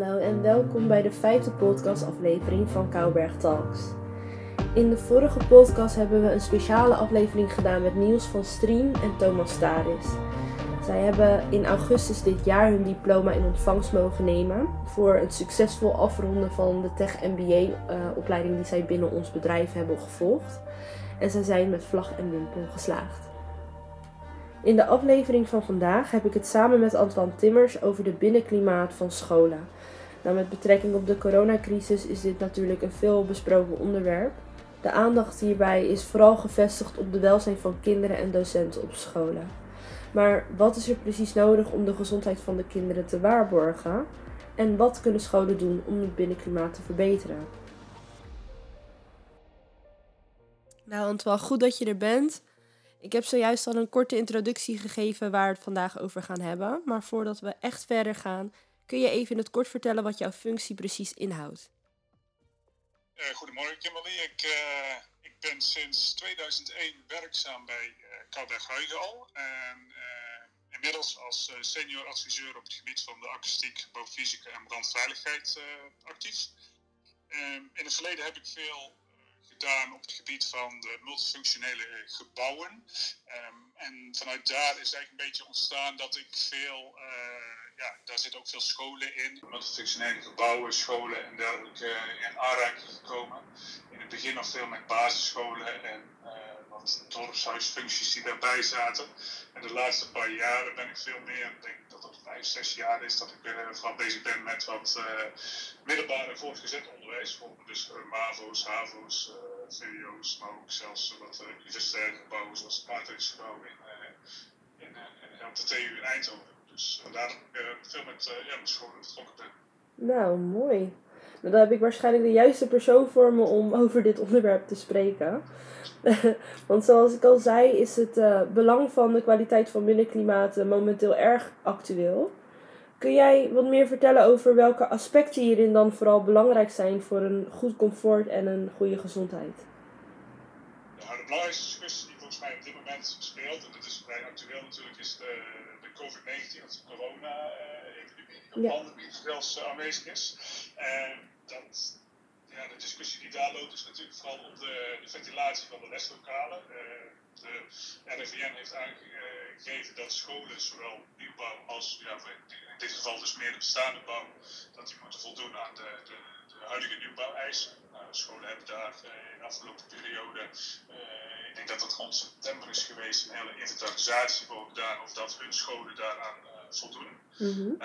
Hallo en welkom bij de vijfde podcastaflevering van Kouberg Talks. In de vorige podcast hebben we een speciale aflevering gedaan met Niels van Strien en Thomas Staris. Zij hebben in augustus dit jaar hun diploma in ontvangst mogen nemen voor het succesvol afronden van de Tech MBA-opleiding die zij binnen ons bedrijf hebben gevolgd. En zij zijn met vlag en wimpel geslaagd. In de aflevering van vandaag heb ik het samen met Antoine Timmers over de binnenklimaat van scholen. Nou, met betrekking op de coronacrisis is dit natuurlijk een veel besproken onderwerp. De aandacht hierbij is vooral gevestigd op de welzijn van kinderen en docenten op scholen. Maar wat is er precies nodig om de gezondheid van de kinderen te waarborgen? En wat kunnen scholen doen om het binnenklimaat te verbeteren? Nou, Antoine, goed dat je er bent. Ik heb zojuist al een korte introductie gegeven waar we het vandaag over gaan hebben. Maar voordat we echt verder gaan, kun je even in het kort vertellen wat jouw functie precies inhoudt? Uh, goedemorgen Kimberly. Ik, uh, ik, ben sinds 2001 werkzaam bij uh, Kouwberg al. En inmiddels als senior adviseur op het gebied van de akoestiek, bouwfysica en brandveiligheid actief. Ehm, in het verleden heb ik veel gedaan op het gebied van de multifunctionele eh, gebouwen. Ehm, en vanuit daar is eigenlijk een beetje ontstaan dat ik veel, uh, ja, daar zitten ook veel scholen in, multifunctionele gebouwen, scholen en dergelijke uh, in aanraking gekomen. In het begin nog veel met basisscholen en wat dorpshuisfuncties die daarbij zaten. En de laatste paar jaren ben ik veel meer, ik denk dat het vijf, zes jaar is, dat ik uh, vooral bezig ben met wat uh, middelbaar en voortgezet Dus uh, MAVO's, HAVO's, VWO's, maar ook zelfs wat universitaire gebouwen zoals het Matrixgebouw in, in, in, de TU in Eindhoven. Dus vandaar dat ik veel met, ja, met scholen betrokken ben. Nou, mooi. Nou, dan heb ik waarschijnlijk de juiste persoon voor me om over dit onderwerp te spreken. Want zoals ik al zei, is het belang van de kwaliteit van binnenklimaat momenteel erg actueel. Kun jij wat meer vertellen over welke aspecten hierin dan vooral belangrijk zijn voor een goed comfort en een goede gezondheid? Ja, de belangrijkste discussie die volgens mij op dit moment speelt, en dat is vrij actueel natuurlijk, is de, de COVID-19 of de corona-epidemie, de ja. pandemie die zelfs aanwezig is. En dat ja, de discussie die daar loopt is natuurlijk vooral op de, de ventilatie van de leslokalen. Uh, de RIVN heeft aangegeven dat scholen, zowel nieuwbouw als ja, in dit geval dus meer de bestaande bouw, dat die moeten voldoen aan de, de, de huidige nieuwbouweisen. Nou, scholen hebben daar uh, in de afgelopen periode, uh, ik denk dat het rond september is geweest, een hele inventarisatie gedaan of dat hun scholen daaraan voldoen. Mm -hmm.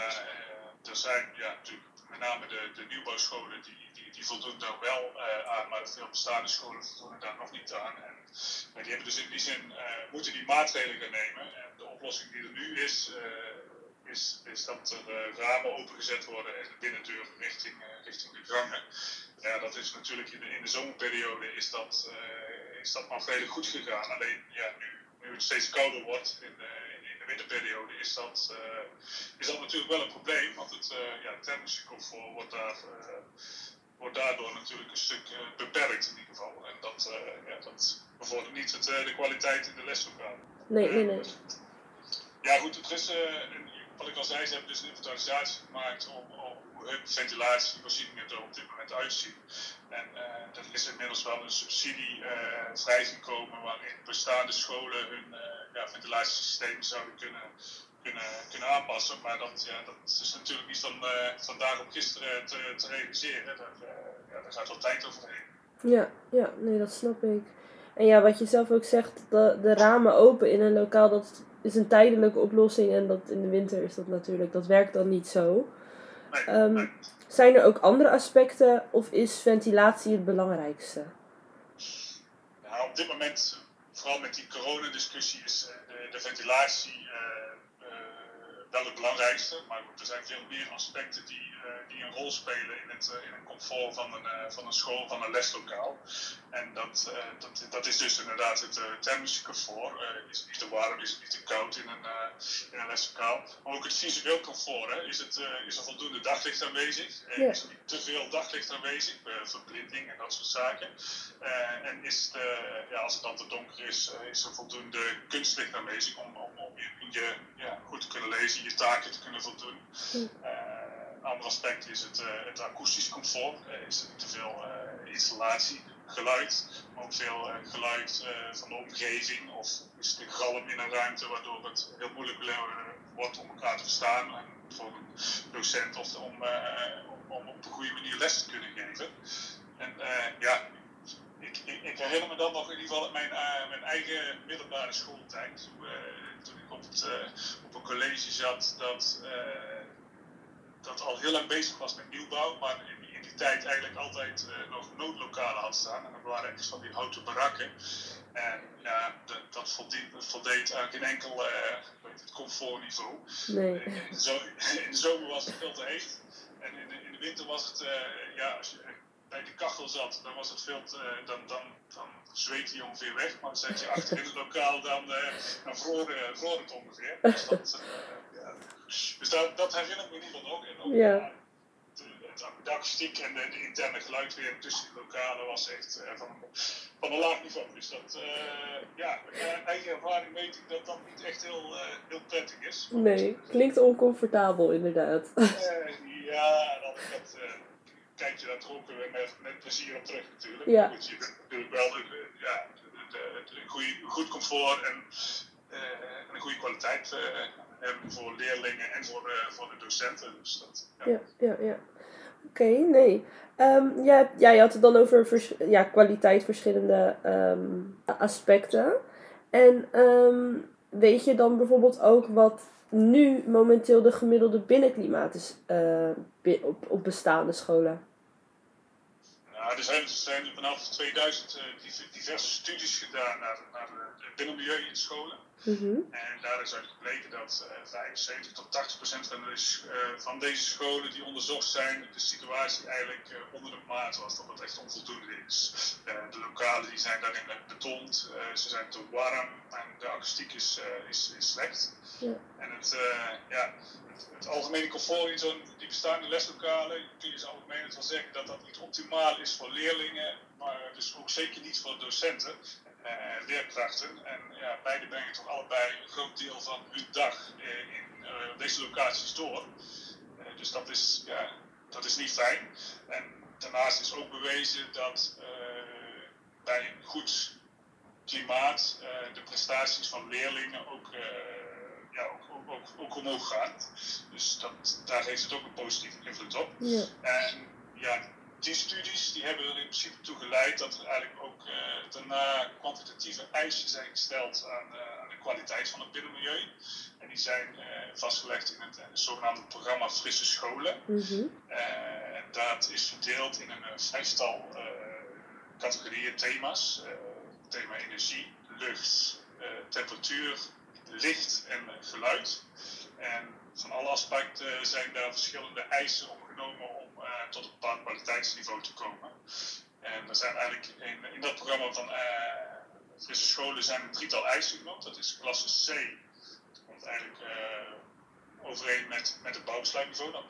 er zijn ja, natuurlijk met name de, nieuwbouwscholen die die voldoen daar wel uh, aan, maar veel bestaande scholen voldoen daar nog niet aan. En die hebben dus in die zin uh, moeten die maatregelen nemen. En de oplossing die er nu is, uh, is, dat er ramen opengezet worden en de binnendeur richting, richting de gangen. Ja, dat is natuurlijk in de, in de zomerperiode is dat, is dat nog redelijk goed gegaan. Alleen ja, nu, nu het steeds kouder wordt in de, in de winterperiode is dat, is dat natuurlijk wel een probleem. Want het ja, thermische comfort wordt daar wordt daardoor natuurlijk een stuk uh, beperkt in ieder geval. En dat, uh, ja, dat bevordert niet het, uh, de kwaliteit in de leslokalen. Nee, nee, nee. Ja goed, het is, wat ik al zei, ze hebben dus een inventarisatie gemaakt om hoe hun ventilatievoorzieningen er op dit moment uitzien. En er is inmiddels wel een subsidie vrijgekomen waarin bestaande scholen hun ja, ventilatiesystemen zouden kunnen kunnen, kunnen aanpassen. Maar dat, ja, dat is natuurlijk niet van uh, vandaag op gisteren te, te realiseren. Daar, uh, ja, daar gaat wel tijd overheen. Ja, ja, nee, dat snap ik. En ja, wat je zelf ook zegt, de, de ramen open in een lokaal, dat is een tijdelijke oplossing. En dat in de winter is dat natuurlijk, dat werkt dan niet zo. Um, Zijn er ook andere aspecten of is ventilatie het belangrijkste? Nou, op dit moment, vooral met die coronadiscussie, is de, de ventilatie wel het belangrijkste, maar goed, er zijn veel meer aspecten die, uh, die een rol spelen in het, uh, in het comfort van een, uh, van een school, van een leslokaal. En dat, dat, dat is dus inderdaad het thermische comfort. is het niet te warm, is het niet te koud in een, in een leslokaal. Maar ook het visueel comfort. Hè. Is, het, is er voldoende daglicht aanwezig? Ja. Is er niet te veel daglicht aanwezig? verblinding en dat soort zaken. en is het, ja, als het dan te donker is, is er voldoende kunstlicht aanwezig om je, ja, goed te kunnen lezen je taken te kunnen voldoen. Uh, een ander aspect is het, het akoestisch comfort. is er niet te veel installatie, geluid, maar ook veel geluid van de omgeving. Of is het een galm in een ruimte waardoor het heel moeilijk wordt om elkaar te verstaan. En voor een docent of om, om op een goede manier les te kunnen geven. En ja, ik, ik, ik, herinner me dan nog in ieder geval mijn, mijn eigen middelbare schooltijd. Toen ik op, het, uh, op, een college zat dat, dat al heel lang bezig was met nieuwbouw, maar in, in die tijd eigenlijk altijd nog noodlokalen had staan. En dat waren echt van die houten barakken. En ja, dat, dat voldeed, voldeed aan geen enkel weet het, comfortniveau. Nee. In, de zomer, in de zomer was het veel te heet. En in de, in de winter was het, ja, als je bij de kachel zat, dan was het veel te, eh, dan, dan, dan zweet hij ongeveer weg. Maar zet je achter in het lokaal, dan, uh, dan vroor, vroor het ongeveer. Dus dat, ja. dus dat, dat herinner ik me in ieder geval ook. En ook ja. de, de akoestiek en de, de, interne geluidweer tussen de lokalen was echt van, van een laag niveau. Dus dat, ja, eigen ervaring weet ik dat dat niet echt heel, heel prettig is. Nee, klinkt oncomfortabel inderdaad. ja, dat, dat kijk je daar ook met, met plezier op terug natuurlijk. Ja. Goed, je bent natuurlijk wel ja, de, goede, goed comfort en, uh, en een goede kwaliteit uh, hebben voor leerlingen en voor de, voor de docenten. Dus dat, ja, ja, ja. ja. Oké, okay, nee. Um, ja, ja, je had het dan over vers ja, kwaliteit, verschillende um, aspecten. En um, weet je dan bijvoorbeeld ook wat nu momenteel de gemiddelde binnenklimaat is uh, op, op bestaande scholen? Nou, er zijn, er vanaf 2000 uh, diverse studies gedaan naar, naar het binnenmilieu in scholen. Mm -hmm. En daar is uit gebleken dat uh, 75 tot 80 procent van, de, uh, van deze scholen die onderzocht zijn, de situatie eigenlijk uh, onder de maat was, dat het echt onvoldoende is. De lokalen die zijn daarin betond, ze zijn te warm en de akoestiek is, is, is slecht. Ja. En het, ja, het, het, algemene comfort in zo'n die bestaande leslokalen, kun je in algemeen wel zeggen dat dat niet optimaal is voor leerlingen, maar dus ook zeker niet voor docenten uh, leerkrachten. En ja, beide brengen toch allebei een groot deel van hun dag uh, in uh, deze locaties door. dus dat is, ja, dat is niet fijn. En daarnaast is ook bewezen dat bij een goed klimaat de prestaties van leerlingen ook, ja, ook, ook, ook, ook, omhoog gaan. Dus dat, daar heeft het ook een positieve invloed op. Ja. En ja, die studies die hebben er in principe toe geleid dat er eigenlijk ook uh, daarna kwantitatieve eisen zijn gesteld aan, uh, aan, de kwaliteit van het binnenmilieu. En die zijn uh, vastgelegd in het zogenaamde programma Frisse Scholen. Mm -hmm. en dat is verdeeld in een vijftal categorieën thema's. thema energie, lucht, temperatuur, licht en geluid. En van alle aspecten zijn daar verschillende eisen om uh, tot een bepaald kwaliteitsniveau te komen. En er zijn eigenlijk in, in dat programma van uh, frisse scholen zijn een drietal eisen genoemd. Dat is klasse C. Dat uh, overeen met, met het bouwbesluitniveau. Dan,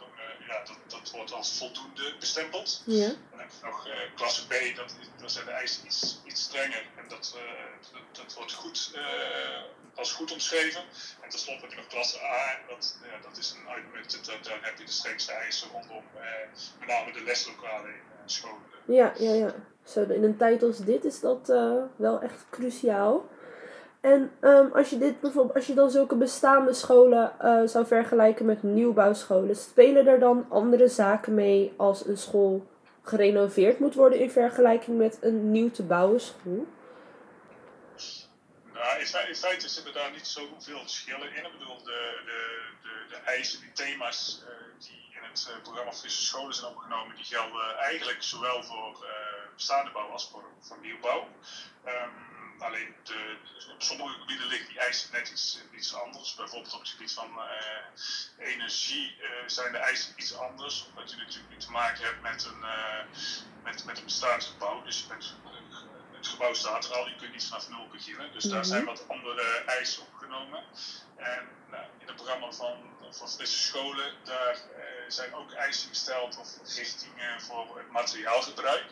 ja, dat, dat wordt als voldoende bestempeld. Ja. Dan heb je nog klasse B, dat, dat zijn de eisen iets, iets strenger. En dat, dat, dat, wordt goed als goed omschreven. En tenslotte heb je nog klasse A, dat, ja, dat is een uitmuntend, dat, dan heb je de strengste eisen rondom eh, met name de leslokalen in scholen. Ja, ja, ja. Zo, in een tijd als dit is dat wel echt cruciaal. En um, als je dit bijvoorbeeld, als je dan zulke bestaande scholen uh, zou vergelijken met nieuwbouwscholen, spelen er dan andere zaken mee als een school gerenoveerd moet worden in vergelijking met een nieuw te bouwen school? Nou, in, feite zitten daar niet zoveel verschillen in. Ik bedoel, de, de, de, de eisen, die thema's uh, die in het uh, programma Frisse Scholen zijn opgenomen, die gelden eigenlijk zowel voor bestaande bouw als voor, voor nieuwbouw. Um, alleen de, op sommige gebieden liggen die eisen net iets, iets anders. Bijvoorbeeld op het gebied van energie zijn de eisen iets anders. Omdat je natuurlijk te maken hebt met een, met, met een bestaansgebouw. Dus met het gebouw staat er al, je kunt niet vanaf nul beginnen. Dus daar zijn mhm. wat andere eisen opgenomen. En nou, in het programma van, van frisse scholen, daar eh, zijn ook eisen gesteld of richtingen voor het materiaalgebruik.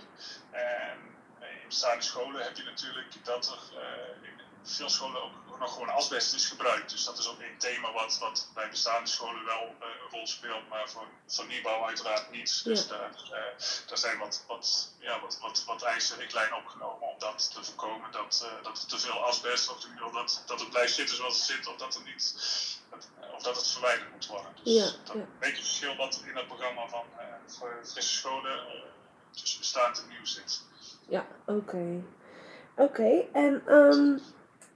En bestaande scholen heb je natuurlijk dat er uh, in veel scholen ook nog gewoon asbest is gebruikt. Dus dat is ook een thema wat, wat bij bestaande scholen wel uh, een rol speelt, maar voor, voor nieuwbouw uiteraard niet. Dus daar, uh, daar zijn wat, wat, ja, wat, wat, wat eisen klein opgenomen om dat te voorkomen. Dat, uh, dat er te veel asbest, of dat, dat het blijft zitten zoals het zit, of dat, er niet, dat, of dat het verwijderd moet worden. Dus ja, dat ja. een beetje het verschil wat in het programma van voor frisse scholen tussen bestaand en nieuw zit. Ja, oké. Okay. Oké, okay. en um,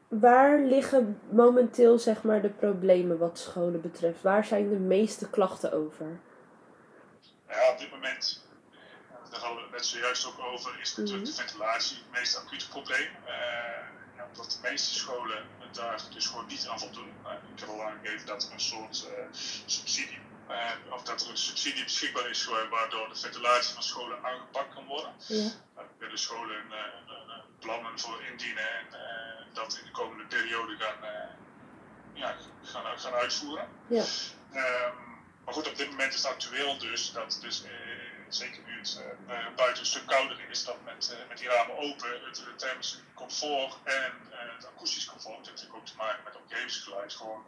waar liggen momenteel zeg maar de problemen wat scholen betreft? Waar zijn de meeste klachten over? Ja, op dit moment, daar hadden we het net zojuist ook over, is natuurlijk Mhm. de ventilatie het meest acute probleem. Uh, ja, omdat de meeste scholen daar dus gewoon niet aan voldoen. Uh, ik heb al aangegeven dat er een soort uh, subsidie, of dat er een subsidie beschikbaar is waardoor de ventilatie van scholen aangepakt kan worden. Ja. Willen scholen een, een plannen voor indienen en dat in de komende periode gaan, ja, gaan, gaan uitvoeren. Ja. Um, maar goed, op dit moment is het actueel dus dat dus, zeker nu het uh, buiten een stuk kouder is, dat met, uh, met die ramen open het, het thermische comfort en het akoestisch comfort, dat heeft natuurlijk ook te maken met omgevingsgeluid, gewoon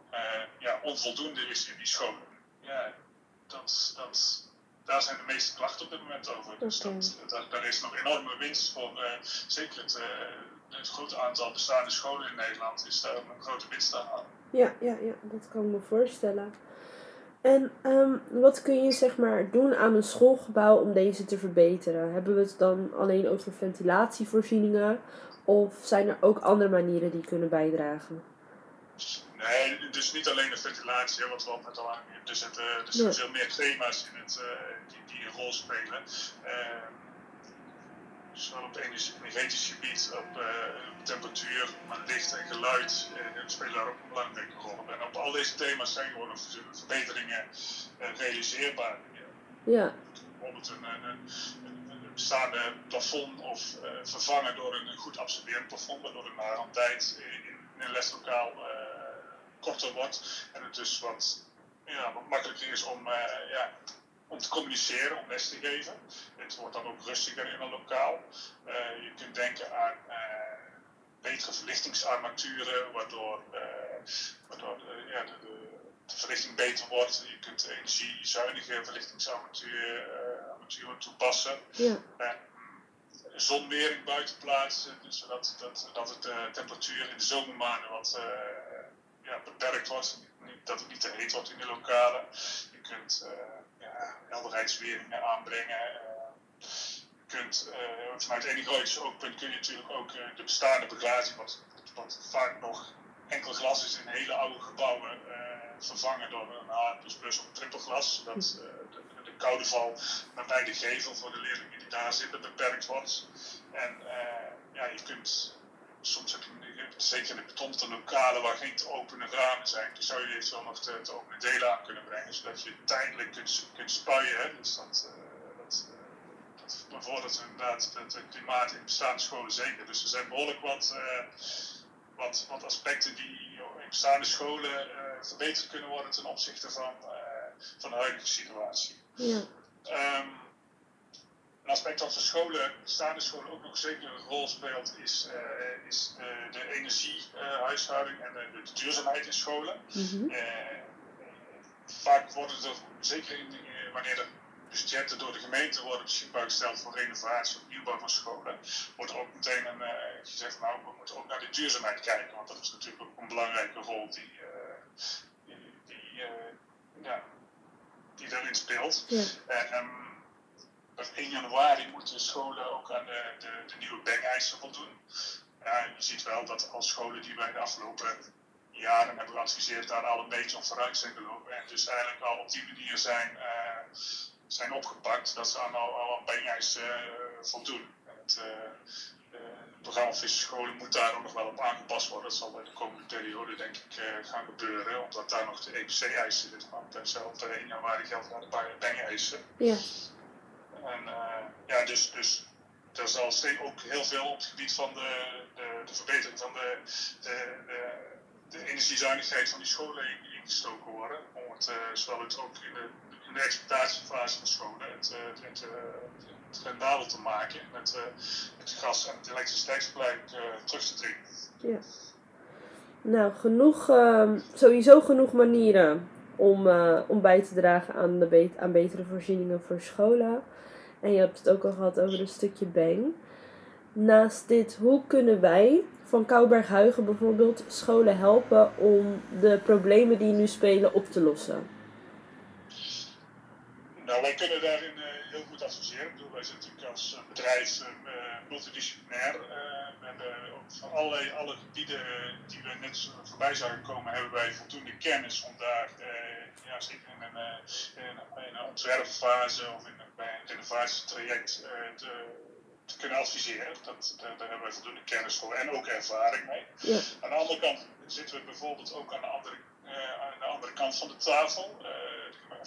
ja, onvoldoende is in die scholen. Ja, dat, dat, daar zijn de meeste klachten op dit moment over. Dus Okay. dat, dat, daar is nog enorme winst voor, zeker het, het grote aantal bestaande scholen in Nederland is daar een grote winst aan. Ja, ja, ja, dat kan ik me voorstellen. En um, wat kun je zeg maar doen aan een schoolgebouw om deze te verbeteren? Hebben we het dan alleen over ventilatievoorzieningen of zijn er ook andere manieren die kunnen bijdragen? Nee, dus niet alleen de ventilatie, wat we al net al aangegeven. Er zitten, er zijn Ja. veel meer thema's in het, uh, die, die een rol spelen. Uh, zowel op het energetisch gebied, op uh, temperatuur, maar licht en geluid uh, spelen daar ook een belangrijke rol op. En op al deze thema's zijn gewoon verbeteringen realiseerbaar. Ja. Bijvoorbeeld een, een, een, een bestaande plafond of uh, vervangen door een goed absorberend plafond, waardoor de na een tijd in, in een leslokaal uh, korter wordt en het dus wat, ja, wat makkelijker is om, uh, ja, om te communiceren, om les te geven. Het wordt dan ook rustiger in een lokaal. Uh, je kunt denken aan uh, betere verlichtingsarmaturen, waardoor, waardoor de, ja, de, de, de, verlichting beter wordt. Je kunt energiezuinige verlichtingsarmatuur armaturen toepassen. Ja. zonwering buiten plaatsen, dus zodat dat, dat het de temperatuur in de zomermaanden wat ja, beperkt wordt. Dat het niet te heet wordt in de lokalen. Je kunt ja, helderheidsweringen aanbrengen. Uh, je kunt uh, vanuit Enigrootjes ook kun je natuurlijk ook de bestaande beglazing, wat, vaak nog enkel glas is in hele oude gebouwen, vervangen door een A++ of een trippelglas, zodat de, de, koude val nabij de gevel voor de leerlingen die daar zitten beperkt wordt. En ja, je kunt soms heb je zeker in de betonte lokalen waar geen te openen ramen zijn, dan zou je eventueel nog te, te openen delen aan kunnen brengen, zodat je tijdelijk kunt, kunt spuien. Hè? Dus dat, uh, dat, uh, dat bevordert inderdaad het, het klimaat in bestaande scholen zeker. Dus er zijn behoorlijk wat, uh, wat, wat aspecten die in bestaande scholen verbeterd kunnen worden ten opzichte van, van de huidige situatie. Ja. Um, een aspect dat voor scholen, bestaande scholen ook nog zeker een rol speelt, is, uh, is uh, de energiehuishouding uh, en de, de, duurzaamheid in scholen. Mm -hmm. vaak worden er, zeker in, wanneer de budgetten door de gemeente worden beschikbaar gesteld voor renovatie of nieuwbouw van scholen, wordt er ook meteen een, gezegd, nou we moeten ook naar de duurzaamheid kijken, want dat is natuurlijk ook een belangrijke rol die, die, die, ja, die daarin speelt. Ja. Um, op 1 januari moeten scholen ook aan de, de, de nieuwe voldoen. Je ziet wel dat als scholen die wij de afgelopen jaren hebben geadviseerd daar al een beetje op vooruit zijn gelopen en dus eigenlijk al op die manier zijn, uh, zijn opgepakt, dat ze aan al, al bangeisen uh, voldoen. Het, het programma Scholen moet daar ook nog wel op aangepast worden. Dat zal bij de komende periode denk ik gaan gebeuren, omdat daar nog de EPC-eisen zitten. Want op 1 januari gelden daar de bangeisen. Ja. En uh, ja, dus, dus er zal steeds ook heel veel op het gebied van de, de, verbetering van de, de, energiezuinigheid van die scholen ingestoken worden. Om het, uh, zowel het ook in de, in de exploitatiefase van scholen het, het, het, rendabel te maken en het, het gas- en het elektriciteitsverbruik uh, terug te dringen. Ja. Nou, genoeg, ehm, sowieso genoeg manieren om, om bij te dragen aan, de aan betere voorzieningen voor scholen. En je hebt het ook al gehad over een stukje bang. Naast dit, hoe kunnen wij van Kouberg-Huigen bijvoorbeeld scholen helpen om de problemen die nu spelen op te lossen? Nou, wij kunnen daarin heel goed adviseren. Ik bedoel, wij zijn natuurlijk als bedrijf uh, multidisciplinair. Uh, we hebben van allerlei alle gebieden die we net voorbij zagen komen, hebben wij voldoende kennis om daar, ja, zeker in een, in, een ontwerpfase of in een, bij een renovatietraject te te kunnen adviseren. Dat, daar, daar, hebben wij voldoende kennis voor en ook ervaring mee. Ja. Aan de andere kant zitten we bijvoorbeeld ook aan de andere, uh, aan de andere kant van de tafel. Uh,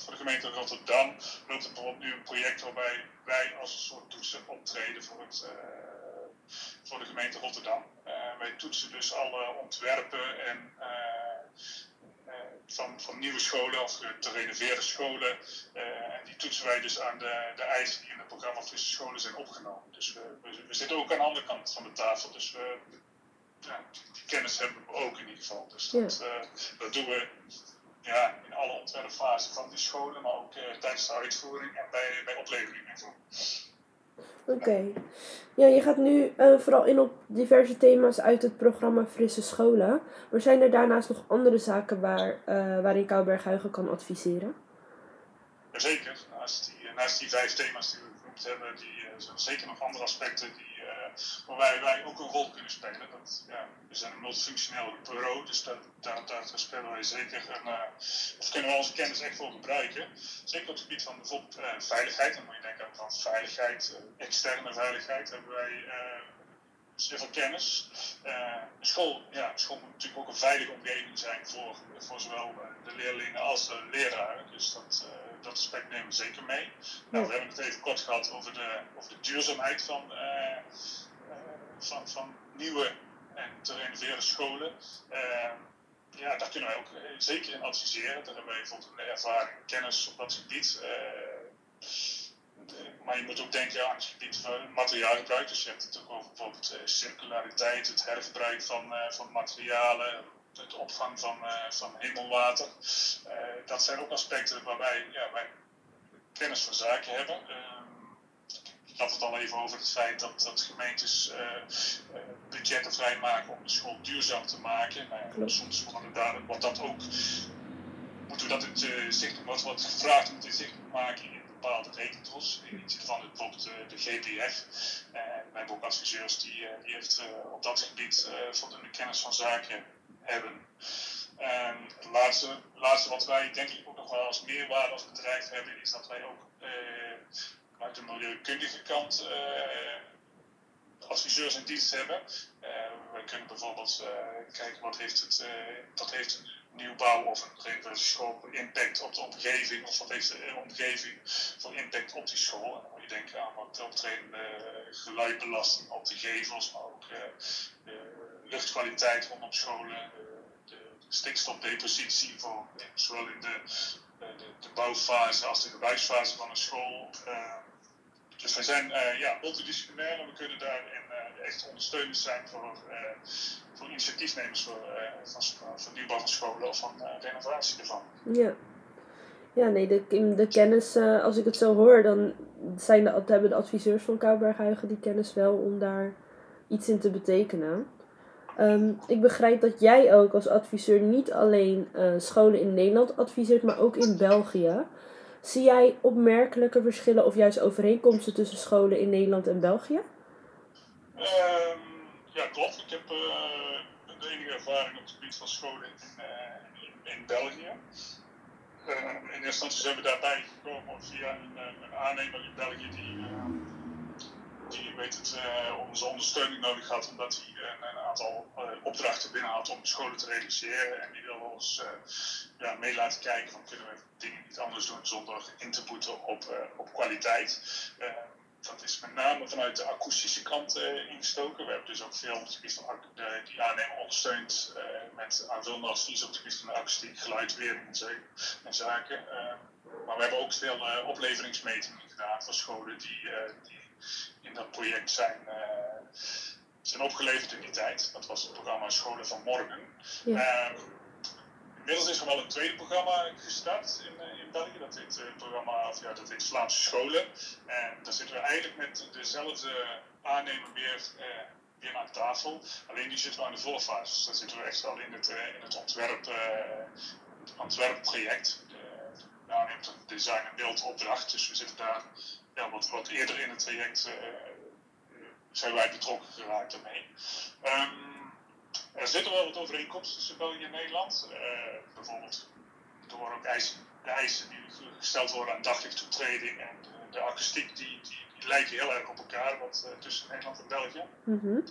voor de gemeente Rotterdam loopt er bijvoorbeeld nu een project waarbij wij als een soort toetsen optreden voor, het, uh, voor de gemeente Rotterdam. wij toetsen dus alle ontwerpen en van, van nieuwe scholen of te renoveren scholen. Uh, en die toetsen wij dus aan de, de eisen die in het programma Frisse Scholen zijn opgenomen. Dus we, we, zitten ook aan de andere kant van de tafel. Dus we, ja, die kennis hebben we ook in ieder geval. Dus dat, uh, dat doen we ja, in alle ontwerpfasen van die scholen, maar ook uh, tijdens de uitvoering en bij, bij oplevering en zo. Oké. Ja, je gaat nu uh, vooral in op diverse thema's uit het programma Frisse Scholen. Maar zijn er daarnaast nog andere zaken waar, uh, waarin kan adviseren? Zeker. Naast die, naast die vijf thema's die we genoemd hebben, die, zijn er zeker nog andere aspecten die waarbij wij ook een rol kunnen spelen. Dat, ja, we zijn een multifunctioneel bureau, dus daar, spelen wij zeker of kunnen we onze kennis echt voor gebruiken. Zeker op het gebied van bijvoorbeeld uh, veiligheid, dan moet je denken aan veiligheid, uh, externe veiligheid, hebben wij zeer veel kennis. school, ja, school moet natuurlijk ook een veilige omgeving zijn voor, voor zowel de leerlingen als de leraren. Dus dat, dat aspect nemen we zeker mee. Nou, we hebben het even kort gehad over de, over de duurzaamheid van, van, nieuwe en te renoveren scholen. Uh, ja, daar kunnen wij ook zeker in adviseren. Daar hebben wij voldoende ervaring en kennis op dat gebied. maar je moet ook denken aan het gebied van materiaalgebruik. Dus je hebt het ook over bijvoorbeeld circulariteit, het hergebruik van, van materialen, het opvang van, van hemelwater. Dat zijn ook aspecten waarbij ja, wij kennis van zaken hebben. Uh, had het al even over het feit dat, dat gemeentes uh, budgetten vrijmaken om de school duurzaam te maken. Nou, soms wordt, wordt dat ook, moeten we dat in zicht, wat wordt gevraagd om in zicht maken in bepaalde rekentros. In iets van bijvoorbeeld de GPF. En wij hebben ook adviseurs die, die heeft op dat gebied voldoende kennis van zaken hebben. En het laatste, laatste wat wij denk ik ook nog wel als meerwaarde als bedrijf hebben, is dat wij ook uh, uit de milieukundige kant uh, adviseurs in dienst hebben. Uh, we kunnen bijvoorbeeld kijken wat heeft het, dat heeft een nieuwbouw of een school impact op de omgeving, of wat heeft de omgeving voor impact op die school. Je denken aan wat optredende geluidbelasting op de gevels, maar ook luchtkwaliteit rondom scholen, de, de stikstofdepositie voor zowel in de, de, bouwfase als de gebruiksfase van een school. Uh, dus wij zijn uh, ja, multidisciplinair en we kunnen daarin uh, echt ondersteunend zijn voor, voor initiatiefnemers voor, van, van nieuwbouw scholen of van renovatie ervan. Ja. Ja, nee, de, de kennis, als ik het zo hoor, dan zijn de, hebben de adviseurs van Kouberghuigen die kennis wel om daar iets in te betekenen. Um, ik begrijp dat jij ook als adviseur niet alleen scholen in Nederland adviseert, maar ook in België. Zie jij opmerkelijke verschillen of juist overeenkomsten tussen scholen in Nederland en België? Um, ja, klopt. Ik heb uh, de enige ervaring op het gebied van scholen in, uh, in, België. in eerste instantie zijn we daarbij gekomen via een, een aannemer in België die die weet het, uh, onze ondersteuning nodig had, omdat hij een, een aantal uh, opdrachten binnen had om scholen te realiseren. En die wil ons uh, ja, mee laten kijken van kunnen we dingen niet anders doen zonder in te boeten op, op kwaliteit. dat is met name vanuit de akoestische kant ingestoken. We hebben dus ook veel op het gebied van die aannemer ondersteund met aanvullende advies op het gebied van de akoestiek, geluidwering en, zaken. Maar we hebben ook veel opleveringsmetingen gedaan voor scholen die, die in dat project zijn, uh, zijn opgeleverd in die tijd. Dat was het programma Scholen van Morgen. Ja. Ehm, inmiddels is er wel een tweede programma gestart in, eh, in België. Dat heet, uh, programma, of ja, dat heet Vlaamse Scholen. En daar zitten we eigenlijk met dezelfde aannemer weer, weer aan tafel. Alleen die zitten we aan de voorfase. Dus daar zitten we echt wel in het, in het ontwerp, het ontwerpproject. Daar neemt een design- en beeldopdracht. Dus we zitten daar ja, wat, wat eerder in het traject zijn wij betrokken geraakt daarmee. Um, er zitten wel wat overeenkomsten tussen België en Nederland. Uh, bijvoorbeeld door ook eisen, de eisen die gesteld worden aan daglichttoetreding en de, de akoestiek, die, die, die, lijken heel erg op elkaar wat, uh, tussen Nederland en België. Mm -hmm.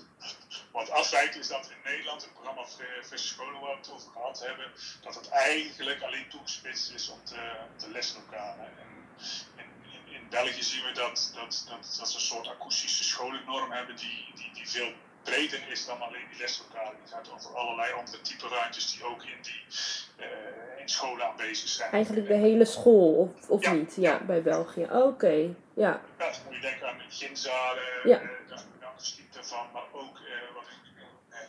Wat afwijkt is dat in Nederland, het programma Frisse Scholen waar we het over gehad hebben, dat het eigenlijk alleen toegespitst is op de, de leslokalen. En in, in, België zien we dat, dat, dat, dat ze een soort akoestische scholennorm hebben die, die, die veel breder is dan alleen die leslokalen. Die gaat over allerlei andere type ruimtes die ook in, die, uh, in scholen aanwezig zijn. Eigenlijk de hele school, of, of Ja. niet? Ja, bij België. Oké, ja. Ja, dan moet je denken aan gymzalen, Ja. eh, daarvan, maar ook eh, wat in, eh,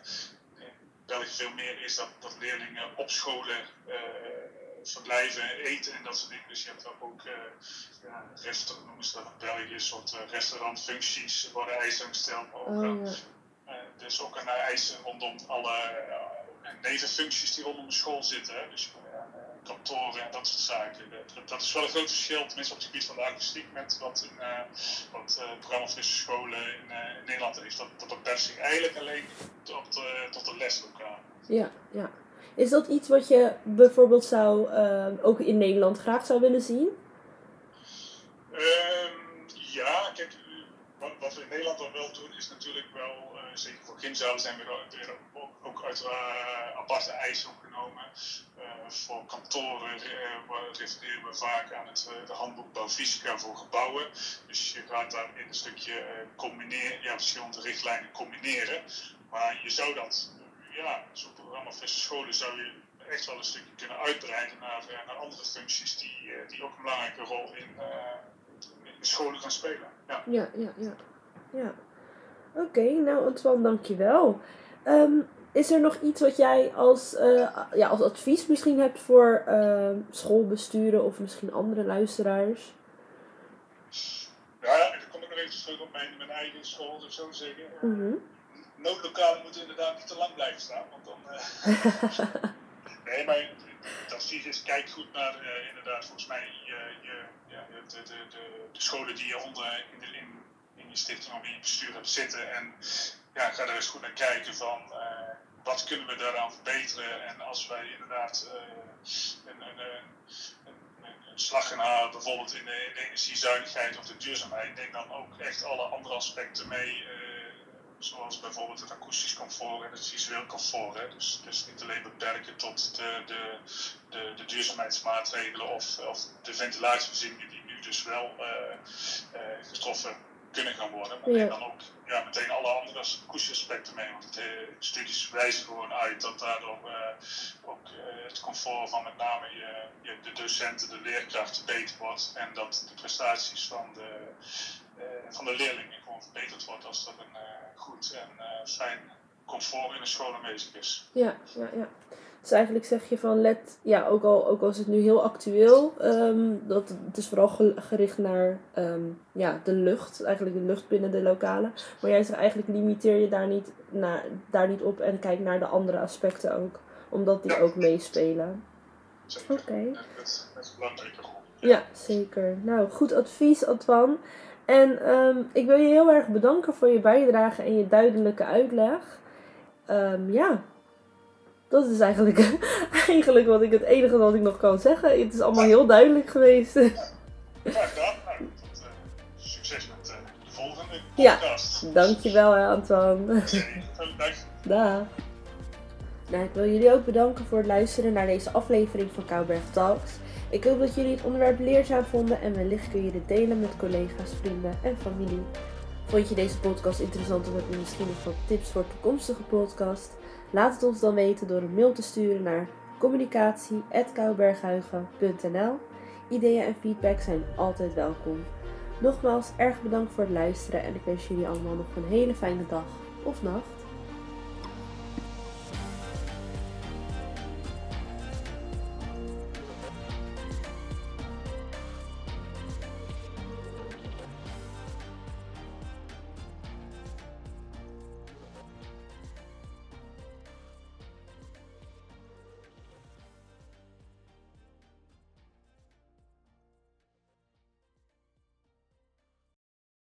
in België veel meer is dat, dat leerlingen op scholen eh, verblijven, eten en dat soort dingen. Dus je hebt ook uh, ja, restaurant, noemen ze dat in België, een soort uh, restaurantfuncties worden eisen gesteld. Maar ook, Oh, ja. uh, dus ook een eisen rondom alle nevenfuncties die rondom de school zitten. Dus kantoren en dat soort zaken. Dat, dat, is wel een groot verschil, tenminste op het gebied van de akoestiek, met wat, in, wat het programma Frisse Scholen in, in Nederland heeft. Dat, dat beperkt zich eigenlijk alleen tot, tot de leslokaal. Ja, ja. Is dat iets wat je bijvoorbeeld zou, uh, ook in Nederland graag zou willen zien? Um, ja, kijk, wat, we in Nederland dan wel doen is natuurlijk wel, uh, zeker voor gymzalen zijn we ook, ook uit uh, aparte eisen opgenomen. voor kantoren refereren we vaak aan het de handboek Bouwfysica voor gebouwen. Dus je gaat daar in een stukje combineren, ja, verschillende richtlijnen combineren. Maar je zou dat ja, zo'n programma Frisse Scholen zou je echt wel een stukje kunnen uitbreiden naar, naar andere functies die, die ook een belangrijke rol in, in scholen gaan spelen. Ja, ja, ja. ja. Ja. Oké, okay, nou Antoine, dankjewel. Um, is er nog iets wat jij als, uh, ja, als advies misschien hebt voor uh, schoolbesturen of misschien andere luisteraars? Ja, dan kom ik nog even terug op mijn, mijn eigen school, dus zo zeggen. Mm -hmm noodlokalen moeten inderdaad niet te lang blijven staan. Want dan, uh... nee, maar het advies is: kijk goed naar inderdaad, volgens mij, je, je, ja, de, de, de, de, scholen die je onder in, de, in, in je stichting of in je bestuur hebt zitten. En ja, ga daar eens goed naar kijken van. Uh, wat kunnen we daaraan verbeteren? En als wij inderdaad een, een, slag gaan halen, bijvoorbeeld in de, de energiezuinigheid of de duurzaamheid, neem dan ook echt alle andere aspecten mee zoals bijvoorbeeld het akoestisch comfort en het visueel comfort. Hè. Dus, dus niet alleen beperken tot de, de, de, de duurzaamheidsmaatregelen of, of de ventilatievoorzieningen die nu dus wel uh, uh, getroffen kunnen gaan worden. Maar neem dan ook ja, meteen alle andere akoestische aspecten mee. Want het, eh, studies wijzen gewoon uit dat daardoor eh, ook eh, het comfort van met name je, je, de docenten, de leerkrachten beter wordt. En dat de prestaties van de, van de leerlingen gewoon verbeterd wordt als er een goed en fijn comfort in de school aanwezig is. Ja, ja, ja. Dus eigenlijk zeg je van let, ja, ook al, ook al is het nu heel actueel, ehm, dat het is vooral ge- gericht naar ehm, ja, de lucht, eigenlijk de lucht binnen de lokalen. Maar jij zegt eigenlijk limiteer je daar niet, naar, daar niet op en kijk naar de andere aspecten ook, omdat die Ja. ook meespelen. Oké. En Dat, is. Ja, zeker. Nou, goed advies, Antoine. En ehm, ik wil je heel erg bedanken voor je bijdrage en je duidelijke uitleg. Ja, dat is eigenlijk, eigenlijk wat ik het enige wat ik nog kan zeggen. Het is allemaal heel duidelijk geweest. Graag gedaan. Nou, tot, eh, succes met eh, de volgende Ja. podcast. Dankjewel, hè, Antoine. Dag. Nou, ik wil jullie ook bedanken voor het luisteren naar deze aflevering van Kouberg Talks. Ik hoop dat jullie het onderwerp leerzaam vonden en wellicht kun je dit delen met collega's, vrienden en familie. Vond je deze podcast interessant of heb je misschien nog wat tips voor toekomstige podcast? Laat het ons dan weten door een mail te sturen naar communicatie.kouberghuigen.nl Ideeën en feedback zijn altijd welkom. Nogmaals, erg bedankt voor het luisteren en ik wens jullie allemaal nog een hele fijne dag. of nacht.